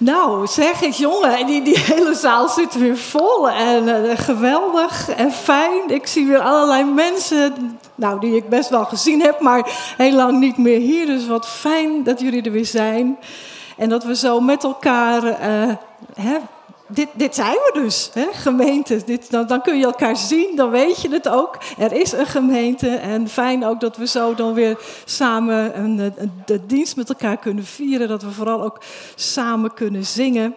Nou, zeg eens jongen, die, die hele zaal zit weer vol en eh, geweldig en fijn. Ik zie weer allerlei mensen, nou, die ik best wel gezien heb, maar heel lang niet meer hier. Dus wat fijn dat jullie er weer zijn. En dat we zo met elkaar uh, hè, dit, dit zijn we dus, hè? Dit, dan, dan, kun je elkaar zien, dan weet je het ook. Er is een gemeente en fijn ook dat we zo dan weer samen een, de dienst met elkaar kunnen vieren. Dat we vooral ook samen kunnen zingen.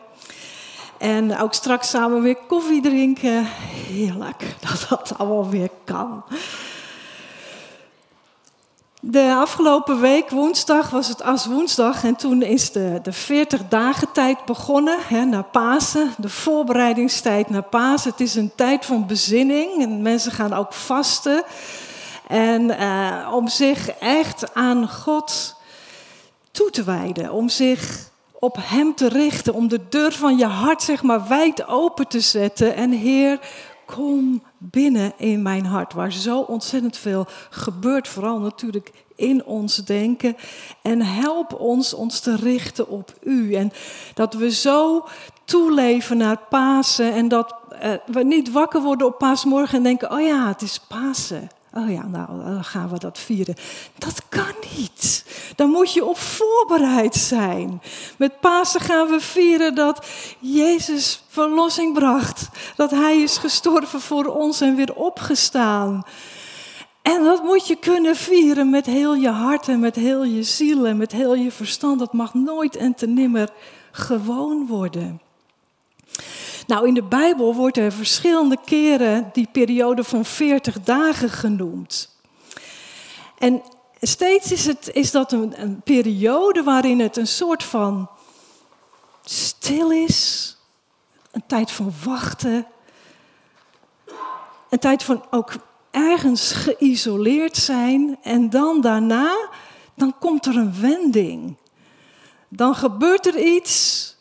En ook straks samen weer koffie drinken. Heerlijk dat dat allemaal weer kan. De afgelopen week, woensdag, was het as woensdag en toen is de, de 40 dagen tijd begonnen, hè, naar Pasen, de voorbereidingstijd naar Pasen. Het is een tijd van bezinning en mensen gaan ook vasten. En eh, om zich echt aan God toe te wijden, om zich op Hem te richten, om de deur van je hart zeg maar wijd open te zetten. En Heer, kom binnen in mijn hart, waar zo ontzettend veel gebeurt, vooral natuurlijk in ons denken. En help ons ons te richten op U. En dat we zo toeleven naar Pasen en dat eh, we niet wakker worden op paasmorgen en denken, oh ja, het is Pasen. Oh ja, nou, gaan we dat vieren. Dat kan niet. Dan moet je op voorbereid zijn. Met Pasen gaan we vieren dat Jezus verlossing bracht. Dat Hij is gestorven voor ons en weer opgestaan. En dat moet je kunnen vieren met heel je hart en met heel je ziel en met heel je verstand. Dat mag nooit en te nimmer gewoon worden. Nou, in de Bijbel wordt er verschillende keren die periode van 40 dagen genoemd. En steeds is, het, is dat een, periode waarin het een soort van stil is, een tijd van wachten, een tijd van ook ergens geïsoleerd zijn en dan daarna, dan komt er een wending. Dan gebeurt er iets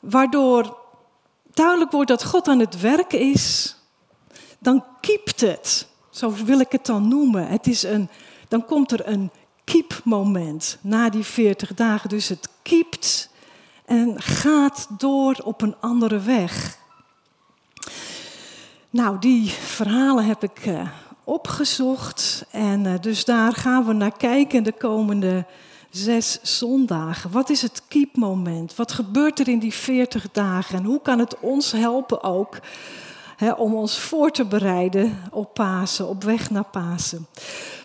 waardoor duidelijk wordt dat God aan het werk is, dan kiept het. Zo wil ik het dan noemen. Het is een, dan komt er een kiepmoment na die 40 dagen. Dus het kiept en gaat door op een andere weg. Nou, die verhalen heb ik uh, opgezocht. En uh, dus daar gaan we naar kijken de komende zes zondagen. Wat is het keepmoment? Wat gebeurt er in die 40 dagen? En hoe kan het ons helpen ook om ons voor te bereiden op Pasen, op weg naar Pasen?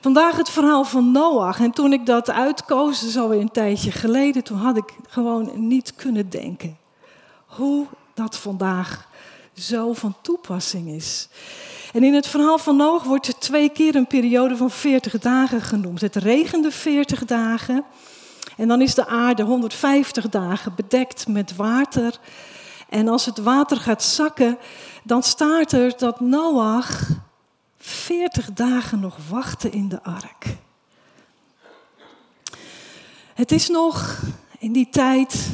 Vandaag het verhaal van Noach. En toen ik dat uitkoos, is alweer een tijdje geleden, toen had ik gewoon niet kunnen denken hoe dat vandaag zo van toepassing is. En in het verhaal van Noach wordt er twee keer een periode van 40 dagen genoemd. Het regende 40 dagen en dan is de aarde 150 dagen bedekt met water. En als het water gaat zakken, dan staat er dat Noach 40 dagen nog wachtte in de ark. Het is nog in die tijd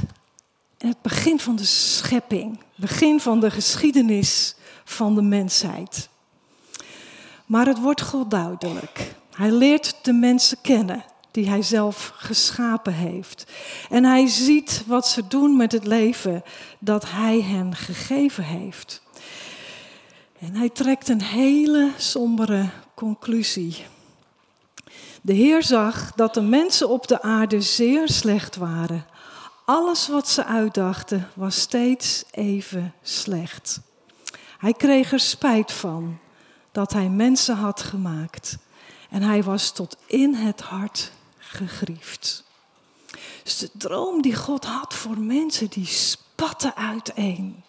het begin van de schepping, begin van de geschiedenis van de mensheid. Maar het wordt God duidelijk. Hij leert de mensen kennen die hij zelf geschapen heeft. En hij ziet wat ze doen met het leven dat hij hen gegeven heeft. En hij trekt een hele sombere conclusie. De Heer zag dat de mensen op de aarde zeer slecht waren. Alles wat ze uitdachten was steeds even slecht. Hij kreeg er spijt van dat hij mensen had gemaakt. En hij was tot in het hart gegriefd. Dus de droom die God had voor mensen, die spatte uiteen.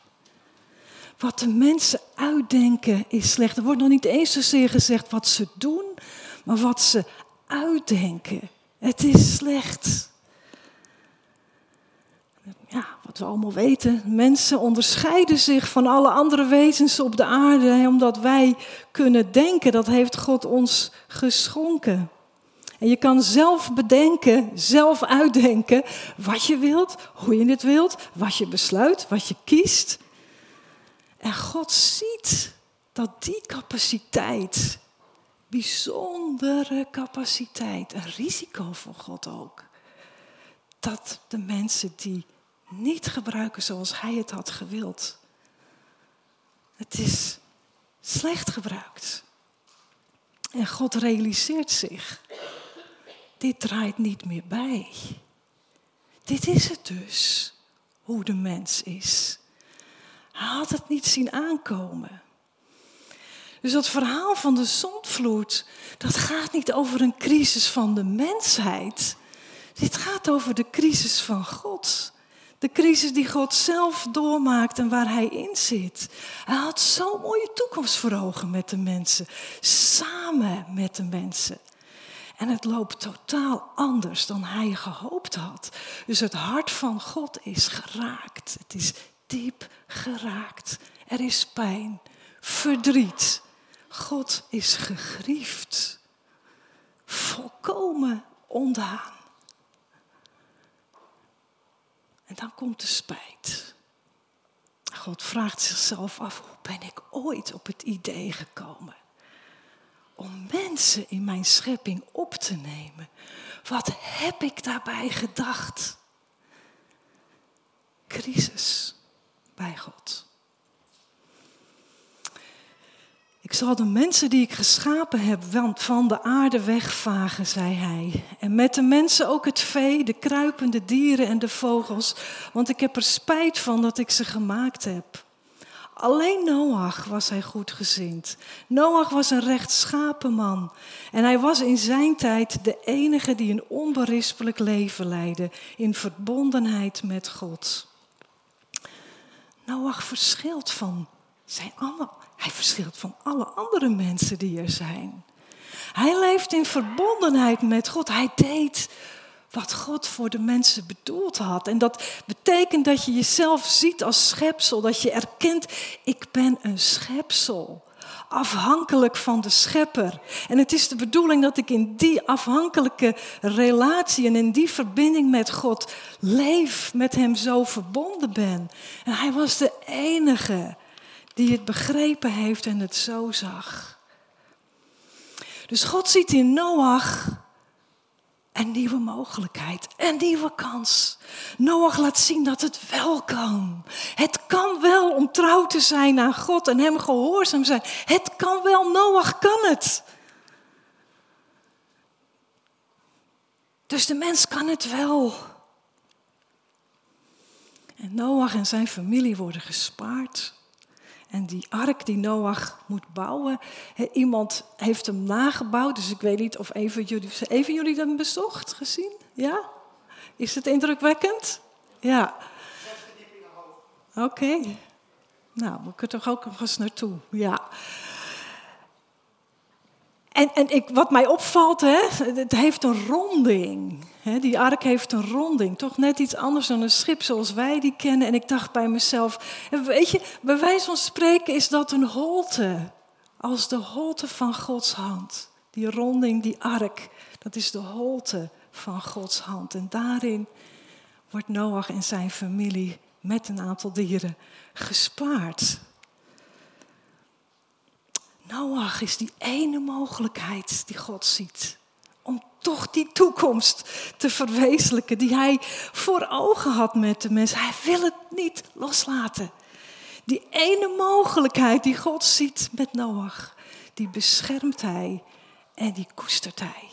Wat de mensen uitdenken is slecht. Er wordt nog niet eens zozeer gezegd wat ze doen, maar wat ze uitdenken. Het is slecht ja, wat we allemaal weten, mensen onderscheiden zich van alle andere wezens op de aarde, omdat wij kunnen denken, dat heeft God ons geschonken. En je kan zelf bedenken, zelf uitdenken wat je wilt, hoe je het wilt, wat je besluit, wat je kiest. En God ziet dat die capaciteit, bijzondere capaciteit, een risico voor God ook, dat de mensen die niet gebruiken zoals hij het had gewild. Het is slecht gebruikt. En God realiseert zich, dit draait niet meer bij. Dit is het dus, hoe de mens is. Hij had het niet zien aankomen. Dus dat verhaal van de zondvloed, dat gaat niet over een crisis van de mensheid. Dit gaat over de crisis van God. De crisis die God zelf doormaakt en waar hij in zit. Hij had zo'n mooie toekomst voor ogen met de mensen. Samen met de mensen. En het loopt totaal anders dan hij gehoopt had. Dus het hart van God is geraakt. Het is diep geraakt. Er is pijn, verdriet. God is gegriefd. Volkomen ondaan. En dan komt de spijt. God vraagt zichzelf af, hoe ben ik ooit op het idee gekomen? Om mensen in mijn schepping op te nemen. Wat heb ik daarbij gedacht? Crisis bij God. Ik zal de mensen die ik geschapen heb van de aarde wegvagen, zei hij. En met de mensen ook het vee, de kruipende dieren en de vogels, want ik heb er spijt van dat ik ze gemaakt heb. Alleen Noach was hij goedgezind. Noach was een rechtschapen man. En hij was in zijn tijd de enige die een onberispelijk leven leidde in verbondenheid met God. Noach verschilt van zijn allemaal hij verschilt van alle andere mensen die er zijn. Hij leeft in verbondenheid met God. Hij deed wat God voor de mensen bedoeld had. En dat betekent dat je jezelf ziet als schepsel, dat je erkent, ik ben een schepsel. Afhankelijk van de schepper. En het is de bedoeling dat ik in die afhankelijke relatie en in die verbinding met God leef, met Hem zo verbonden ben. En Hij was de enige die het begrepen heeft en het zo zag. Dus God ziet in Noach een nieuwe mogelijkheid, een nieuwe kans. Noach laat zien dat het wel kan. Het kan wel om trouw te zijn aan God en Hem gehoorzaam zijn. Het kan wel, Noach kan het. Dus de mens kan het wel. En Noach en zijn familie worden gespaard. En die ark die Noach moet bouwen, iemand heeft hem nagebouwd. Dus ik weet niet of even jullie, even jullie dat bezocht, gezien? Ja? Is het indrukwekkend? Ja. Oké. Nou, we kunnen toch ook nog eens naartoe. Ja. En, en ik, wat mij opvalt, hè, het heeft een ronding. Hè, die ark heeft een ronding. Toch net iets anders dan een schip zoals wij die kennen. En ik dacht bij mezelf, weet je, bij wijze van spreken is dat een holte. Als de holte van Gods hand. Die ronding, die ark, dat is de holte van Gods hand. En daarin wordt Noach en zijn familie met een aantal dieren gespaard. Noach is die ene mogelijkheid die God ziet. Om toch die toekomst te verwezenlijken die hij voor ogen had met de mens. Hij wil het niet loslaten. Die ene mogelijkheid die God ziet met Noach, die beschermt hij en die koestert hij.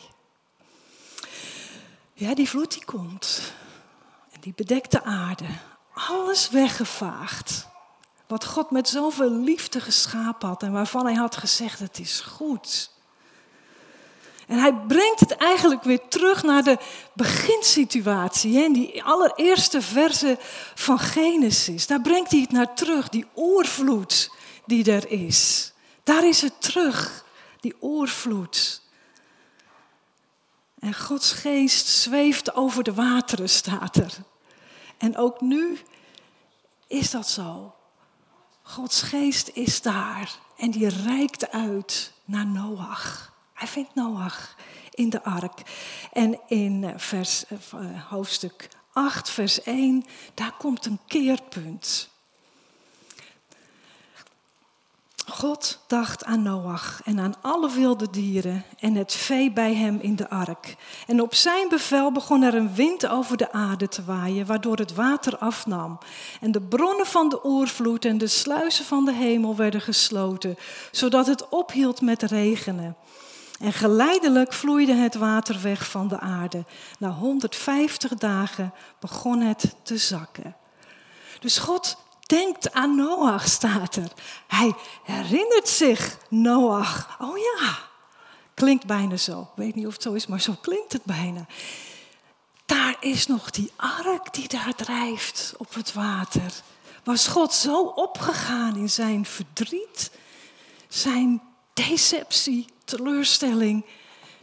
Ja, die vloed die komt. En die bedekt de aarde. Alles weggevaagd. Wat God met zoveel liefde geschapen had en waarvan hij had gezegd: het is goed. En hij brengt het eigenlijk weer terug naar de beginsituatie. In die allereerste verse van Genesis. Daar brengt hij het naar terug, die oorvloed die er is. Daar is het terug, die oorvloed. En Gods geest zweeft over de wateren, staat er. En ook nu is dat zo. Gods geest is daar en die reikt uit naar Noach. Hij vindt Noach in de ark. En in eh, vers, eh, eh, hoofdstuk 8, vers 1, daar komt een keerpunt. God dacht aan Noach en aan alle wilde dieren en het vee bij hem in de ark. En op zijn bevel begon er een wind over de aarde te waaien, waardoor het water afnam. En de bronnen van de oervloed en de sluizen van de hemel werden gesloten, zodat het ophield met regenen. En geleidelijk vloeide het water weg van de aarde. Na 150 dagen begon het te zakken. Dus God denkt aan Noach, staat er. Hij herinnert zich Noach. Oh ja, klinkt bijna zo. Ik weet niet of het zo is, maar zo klinkt het bijna. Daar is nog die ark die daar drijft op het water. Was God zo opgegaan in zijn verdriet, zijn deceptie, teleurstelling,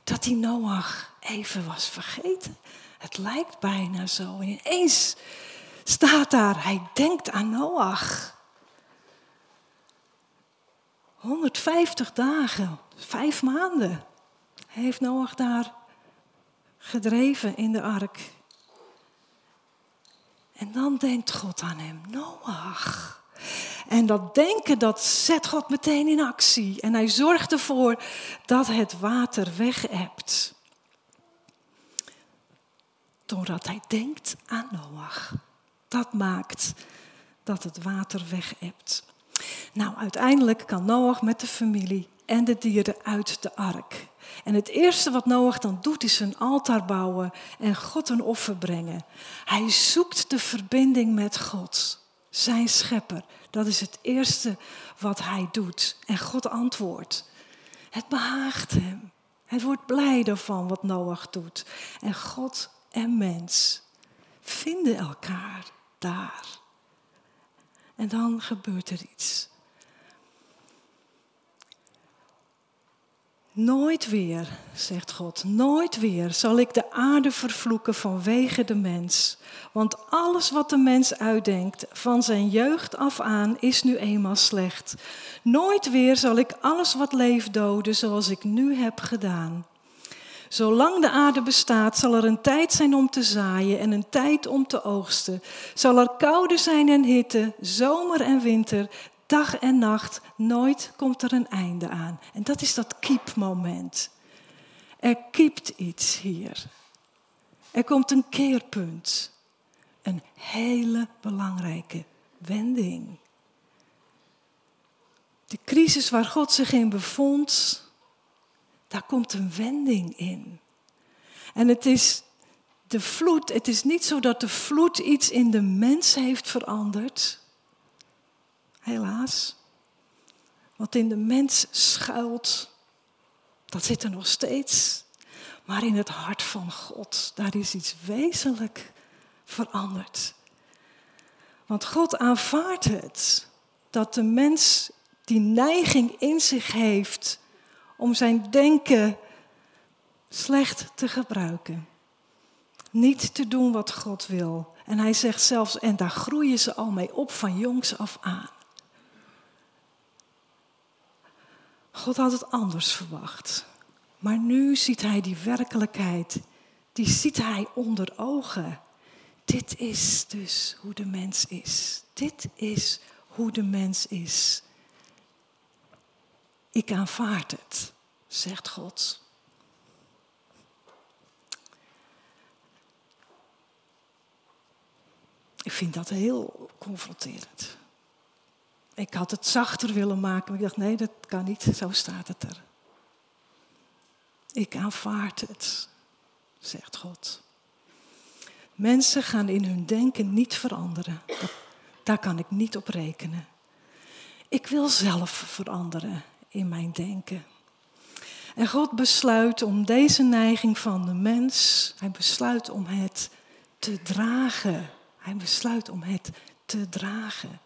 dat hij Noach even was vergeten? Het lijkt bijna zo. En ineens staat daar, hij denkt aan Noach. 150 dagen, vijf maanden, heeft Noach daar gedreven in de ark. En dan denkt God aan hem, Noach. En dat denken, dat zet God meteen in actie. En hij zorgt ervoor dat het water wegebt. Doordat hij denkt aan Noach. Dat maakt dat het water wegebt. Nou, uiteindelijk kan Noach met de familie en de dieren uit de ark. En het eerste wat Noach dan doet is een altaar bouwen en God een offer brengen. Hij zoekt de verbinding met God, zijn schepper. Dat is het eerste wat hij doet. En God antwoordt. Het behaagt hem. Hij wordt blij daarvan wat Noach doet. En God en mens vinden elkaar daar. En dan gebeurt er iets. Nooit weer, zegt God, nooit weer zal ik de aarde vervloeken vanwege de mens. Want alles wat de mens uitdenkt van zijn jeugd af aan is nu eenmaal slecht. Nooit weer zal ik alles wat leeft doden zoals ik nu heb gedaan. Zolang de aarde bestaat, zal er een tijd zijn om te zaaien en een tijd om te oogsten. Zal er koude zijn en hitte, zomer en winter, dag en nacht. Nooit komt er een einde aan. En dat is dat kiepmoment. Er kiept iets hier. Er komt een keerpunt. Een hele belangrijke wending. De crisis waar God zich in bevond, daar komt een wending in. En het is de vloed, het is niet zo dat de vloed iets in de mens heeft veranderd. Helaas. Wat in de mens schuilt, dat zit er nog steeds. Maar in het hart van God, daar is iets wezenlijk veranderd. Want God aanvaardt het dat de mens die neiging in zich heeft om zijn denken slecht te gebruiken. Niet te doen wat God wil. En hij zegt zelfs, en daar groeien ze al mee op van jongs af aan. God had het anders verwacht. Maar nu ziet hij die werkelijkheid. Die ziet hij onder ogen. Dit is dus hoe de mens is. Dit is hoe de mens is. Ik aanvaard het, zegt God. Ik vind dat heel confronterend. Ik had het zachter willen maken, maar ik dacht, nee, dat kan niet, zo staat het er. Ik aanvaard het, zegt God. Mensen gaan in hun denken niet veranderen. daar kan ik niet op rekenen. Ik wil zelf veranderen in mijn denken. En God besluit om deze neiging van de mens, hij besluit om het te dragen. Hij besluit om het te dragen.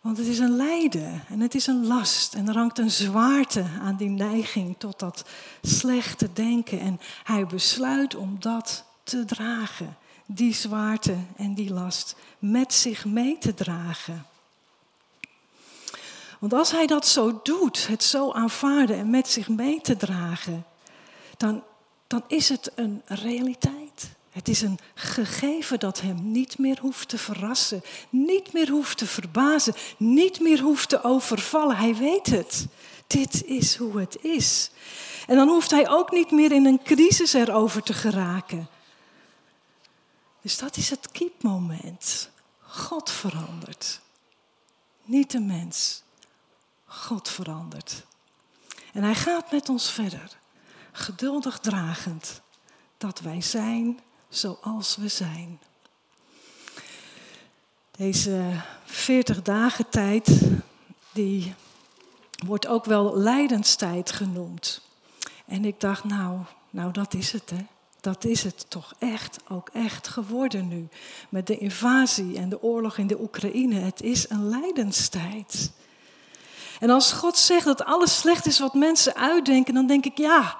Want het is een lijden en het is een last en er hangt een zwaarte aan die neiging tot dat slechte denken. En hij besluit om dat te dragen, die zwaarte en die last met zich mee te dragen. Want als hij dat zo doet, het zo aanvaarden en met zich mee te dragen, dan, dan is het een realiteit. Het is een gegeven dat hem niet meer hoeft te verrassen, niet meer hoeft te verbazen, niet meer hoeft te overvallen. Hij weet het. Dit is hoe het is. En dan hoeft hij ook niet meer in een crisis erover te geraken. Dus dat is het kiepmoment. God verandert. Niet de mens. God verandert. En hij gaat met ons verder. Geduldig dragend dat wij zijn zoals we zijn. Deze 40 dagen tijd, die wordt ook wel lijdenstijd genoemd. En ik dacht, nou, nou dat is het hè. Dat is het toch echt, ook echt geworden nu. Met de invasie en de oorlog in de Oekraïne. Het is een lijdenstijd. En als God zegt dat alles slecht is wat mensen uitdenken, dan denk ik, ja,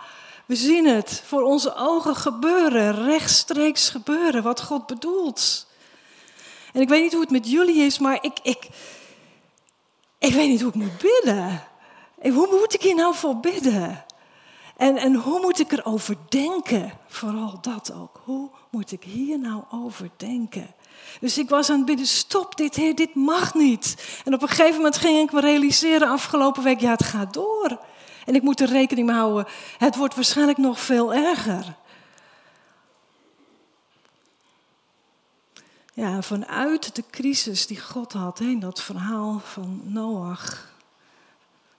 we zien het voor onze ogen gebeuren, rechtstreeks gebeuren, wat God bedoelt. En ik weet niet hoe het met jullie is, maar ik, ik, ik weet niet hoe ik moet bidden. Hoe moet ik hier nou voor bidden? En, en hoe moet ik erover denken? Vooral dat ook. Hoe moet ik hier nou over denken? Dus ik was aan het bidden, stop dit, heer, dit mag niet. En op een gegeven moment ging ik me realiseren afgelopen week, ja, het gaat door. En ik moet er rekening mee houden, het wordt waarschijnlijk nog veel erger. Ja, vanuit de crisis die God had, in dat verhaal van Noach,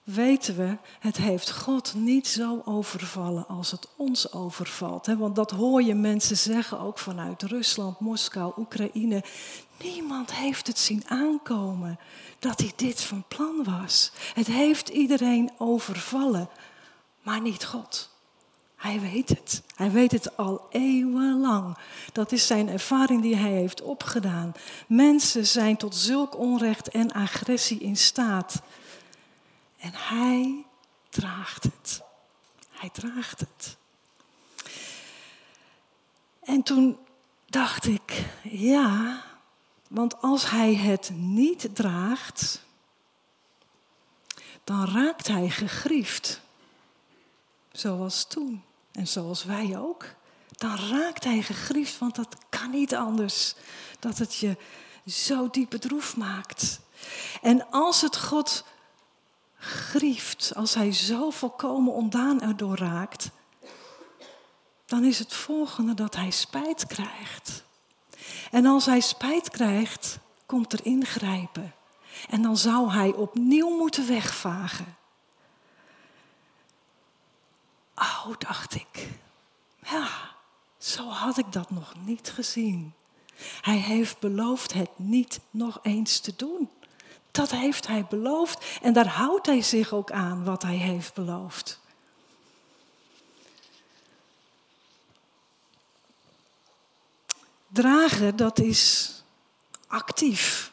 weten we, het heeft God niet zo overvallen als het ons overvalt. Want dat hoor je mensen zeggen, ook vanuit Rusland, Moskou, Oekraïne. Niemand heeft het zien aankomen dat hij dit van plan was. Het heeft iedereen overvallen, maar niet God. Hij weet het. Hij weet het al eeuwenlang. Dat is zijn ervaring die hij heeft opgedaan. Mensen zijn tot zulk onrecht en agressie in staat. En hij draagt het. Hij draagt het. En toen dacht ik, ja, want als hij het niet draagt, dan raakt hij gegriefd. Zoals toen en zoals wij ook. Dan raakt hij gegriefd, want dat kan niet anders. Dat het je zo diep bedroefd maakt. En als het God grieft, als hij zo volkomen ondaan erdoor raakt, dan is het volgende dat hij spijt krijgt. En als hij spijt krijgt, komt er ingrijpen. En dan zou hij opnieuw moeten wegvagen. Oh, dacht ik. Ja, zo had ik dat nog niet gezien. Hij heeft beloofd het niet nog eens te doen. Dat heeft hij beloofd en daar houdt hij zich ook aan wat hij heeft beloofd. Dragen, dat is actief.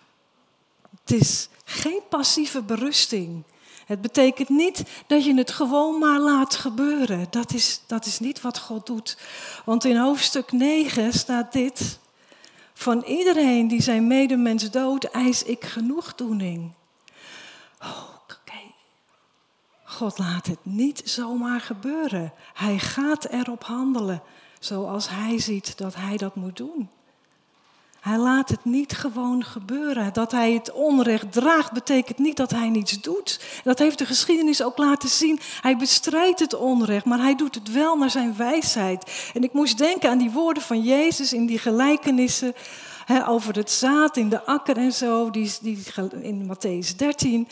Het is geen passieve berusting. Het betekent niet dat je het gewoon maar laat gebeuren. Dat is, dat is niet wat God doet. Want in hoofdstuk 9 staat dit. Van iedereen die zijn medemens dood, eis ik genoegdoening. Oh, oké. God laat het niet zomaar gebeuren. Hij gaat erop handelen zoals hij ziet dat hij dat moet doen. Hij laat het niet gewoon gebeuren. Dat hij het onrecht draagt, betekent niet dat hij niets doet. Dat heeft de geschiedenis ook laten zien. Hij bestrijdt het onrecht, maar hij doet het wel naar zijn wijsheid. En ik moest denken aan die woorden van Jezus in die gelijkenissen over het zaad in de akker en zo, die, die, in Matthäus 13.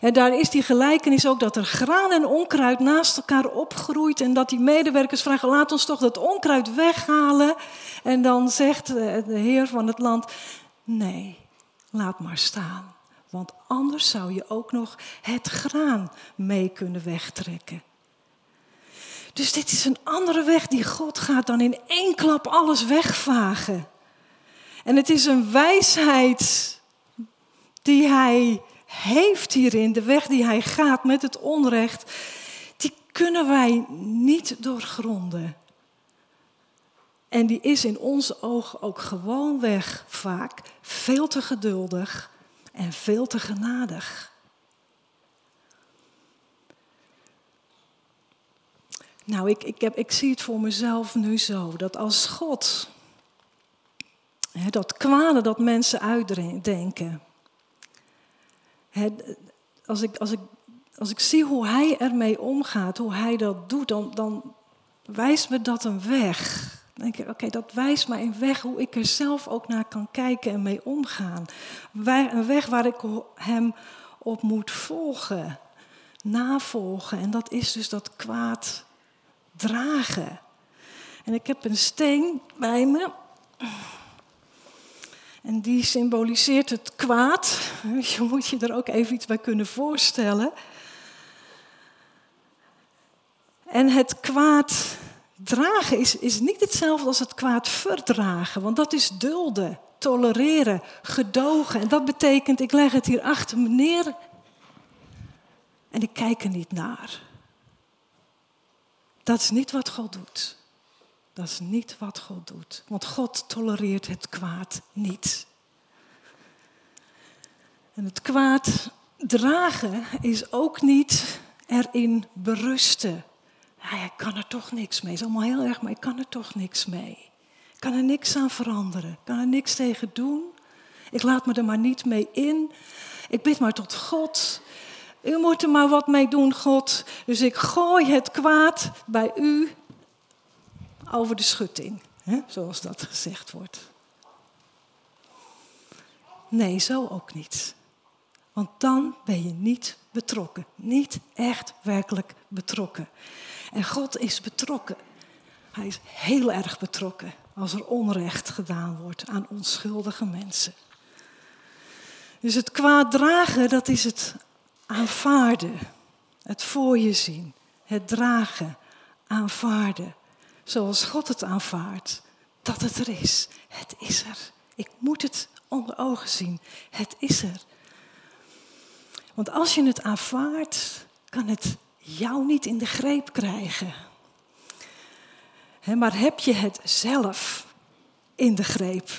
En daar is die gelijkenis ook dat er graan en onkruid naast elkaar opgroeit en dat die medewerkers vragen, laat ons toch dat onkruid weghalen. En dan zegt de heer van het land, nee, laat maar staan. Want anders zou je ook nog het graan mee kunnen wegtrekken. Dus dit is een andere weg die God gaat dan in één klap alles wegvagen. En het is een wijsheid die hij heeft hierin, de weg die hij gaat met het onrecht, die kunnen wij niet doorgronden. En die is in onze ogen ook gewoonweg vaak veel te geduldig en veel te genadig. Nou, ik, ik, heb, ik zie het voor mezelf nu zo, dat als God dat kwade dat mensen uitdenken. als, ik, als, ik, als ik zie hoe hij ermee omgaat, hoe hij dat doet, dan, dan wijst me dat een weg. Dan denk ik, oké, dat wijst mij een weg hoe ik er zelf ook naar kan kijken en mee omgaan. Een weg waar ik hem op moet volgen, navolgen. En dat is dus dat kwaad dragen. En ik heb een steen bij me. En die symboliseert het kwaad. Je moet je er ook even iets bij kunnen voorstellen. En het kwaad dragen is, is niet hetzelfde als het kwaad verdragen, want dat is dulden, tolereren, gedogen. En dat betekent, ik leg het hier achter me neer en ik kijk er niet naar. Dat is niet wat God doet. Dat is niet wat God doet. Want God tolereert het kwaad niet. En het kwaad dragen is ook niet erin berusten. Ja, ik kan er toch niks mee. Het is allemaal heel erg, maar ik kan er toch niks mee. Ik kan er niks aan veranderen. Ik kan er niks tegen doen. Ik laat me er maar niet mee in. Ik bid maar tot God. U moet er maar wat mee doen, God. Dus ik gooi het kwaad bij u over de schutting, hè? zoals dat gezegd wordt. Nee, zo ook niet. Want dan ben je niet betrokken. Niet echt werkelijk betrokken. En God is betrokken. Hij is heel erg betrokken als er onrecht gedaan wordt aan onschuldige mensen. Dus het kwaad dragen, dat is het aanvaarden. Het voor je zien. Het dragen. Aanvaarden zoals God het aanvaardt, dat het er is. Het is er. Ik moet het onder ogen zien. Het is er. Want als je het aanvaardt, kan het jou niet in de greep krijgen. maar heb je het zelf in de greep?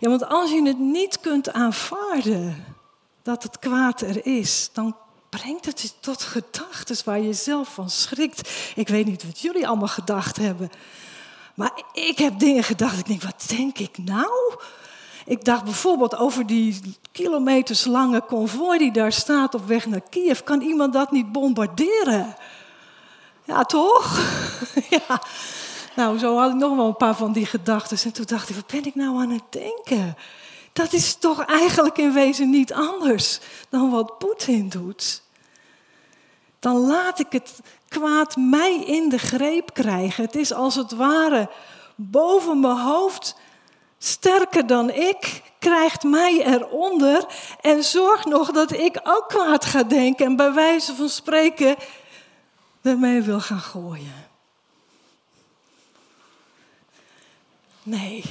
Ja, want als je het niet kunt aanvaarden dat het kwaad er is, dan brengt het je tot gedachten waar je zelf van schrikt. Ik weet niet wat jullie allemaal gedacht hebben. Maar ik heb dingen gedacht. Ik denk, wat denk ik nou? Ik dacht bijvoorbeeld over die kilometers lange konvooi die daar staat op weg naar Kiev. Kan iemand dat niet bombarderen? Ja, toch? ja. Nou, zo had ik nog wel een paar van die gedachten. En toen dacht ik, wat ben ik nou aan het denken? Dat is toch eigenlijk in wezen niet anders dan wat Poetin doet. Dan laat ik het kwaad mij in de greep krijgen. Het is als het ware boven mijn hoofd, sterker dan ik, krijgt mij eronder en zorgt nog dat ik ook kwaad ga denken en bij wijze van spreken ermee wil gaan gooien. Nee,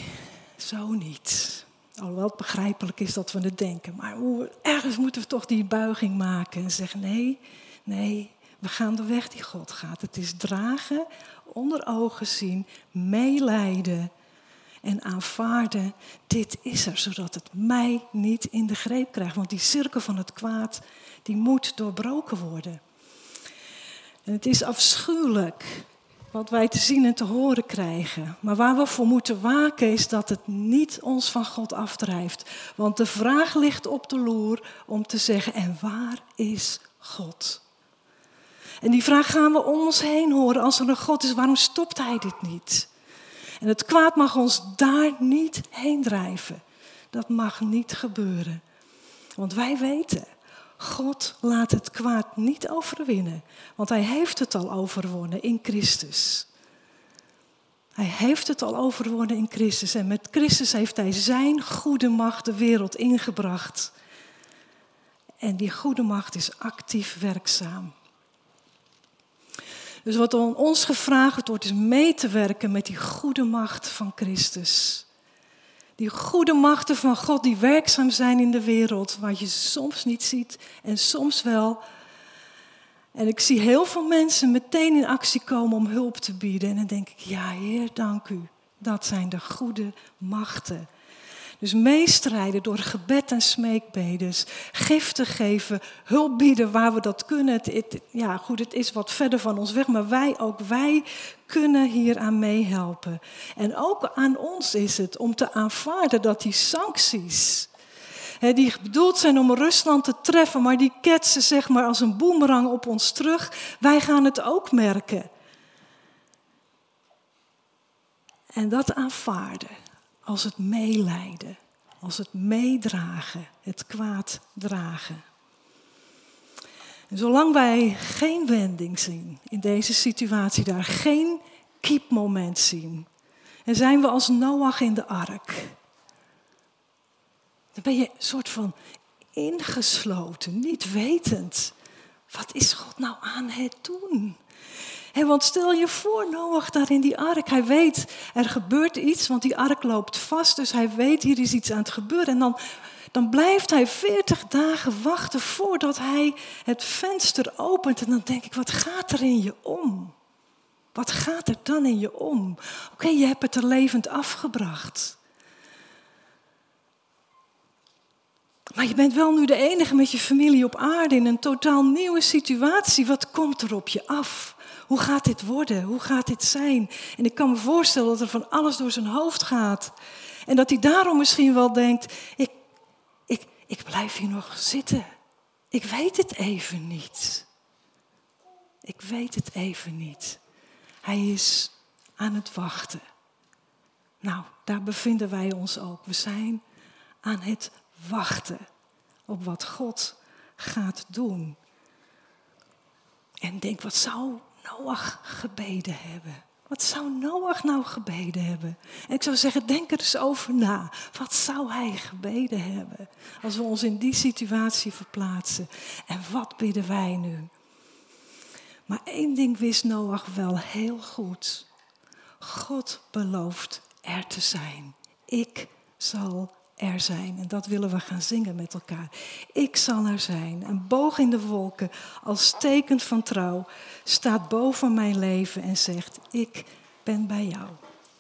zo niet. Alhoewel het begrijpelijk is dat we het denken. Maar ergens moeten we toch die buiging maken en zeggen: nee, nee, we gaan de weg die God gaat. Het is dragen, onder ogen zien, meelijden en aanvaarden. Dit is er, zodat het mij niet in de greep krijgt. Want die cirkel van het kwaad, die moet doorbroken worden. En het is afschuwelijk wat wij te zien en te horen krijgen. Maar waar we voor moeten waken is dat het niet ons van God afdrijft. Want de vraag ligt op de loer om te zeggen, en waar is God? En die vraag gaan we om ons heen horen. Als er een God is, waarom stopt Hij dit niet? En het kwaad mag ons daar niet heen drijven. Dat mag niet gebeuren. Want wij weten, God laat het kwaad niet overwinnen, want Hij heeft het al overwonnen in Christus. Hij heeft het al overwonnen in Christus en met Christus heeft Hij Zijn goede macht de wereld ingebracht. En die goede macht is actief werkzaam. Dus wat ons gevraagd wordt, is mee te werken met die goede macht van Christus. Die goede machten van God die werkzaam zijn in de wereld, waar je soms niet ziet en soms wel. En ik zie heel veel mensen meteen in actie komen om hulp te bieden. En dan denk ik, ja Heer, dank u. Dat zijn de goede machten. Dus meestrijden door gebed en smeekbedes. Giften geven, hulp bieden waar we dat kunnen. Het, ja, goed, het is wat verder van ons weg, maar wij, ook wij, kunnen hier aan meehelpen. En ook aan ons is het om te aanvaarden dat die sancties, die bedoeld zijn om Rusland te treffen, maar die ketsen zeg maar als een boemerang op ons terug. Wij gaan het ook merken. En dat aanvaarden als het meelijden, als het meedragen, het kwaad dragen. En zolang wij geen wending zien in deze situatie, daar geen kiepmoment zien, en zijn we als Noach in de ark. Dan ben je een soort van ingesloten, niet wetend. Wat is God nou aan het doen? want stel je voor, Noach daar in die ark. Hij weet, er gebeurt iets, want die ark loopt vast. Dus hij weet, hier is iets aan het gebeuren. En dan, dan blijft hij veertig dagen wachten voordat hij het venster opent. En dan denk ik, wat gaat er in je om? Wat gaat er dan in je om? Oké, je hebt het er levend afgebracht. Maar je bent wel nu de enige met je familie op aarde in een totaal nieuwe situatie. Wat komt er op je af? Hoe gaat dit worden? Hoe gaat dit zijn? En ik kan me voorstellen dat er van alles door zijn hoofd gaat. En dat hij daarom misschien wel denkt: ik, ik, ik blijf hier nog zitten. Ik weet het even niet. Ik weet het even niet. Hij is aan het wachten. Nou, daar bevinden wij ons ook. We zijn aan het wachten op wat God gaat doen. En denk, wat zou Noach gebeden hebben? Wat zou Noach nou gebeden hebben? En ik zou zeggen, denk er eens over na. Wat zou hij gebeden hebben als we ons in die situatie verplaatsen? En wat bidden wij nu? Maar één ding wist Noach wel heel goed. God belooft er te zijn. Ik zal er zijn. En dat willen we gaan zingen met elkaar. Ik zal er zijn. Een boog in de wolken als teken van trouw staat boven mijn leven en zegt: Ik ben bij jou.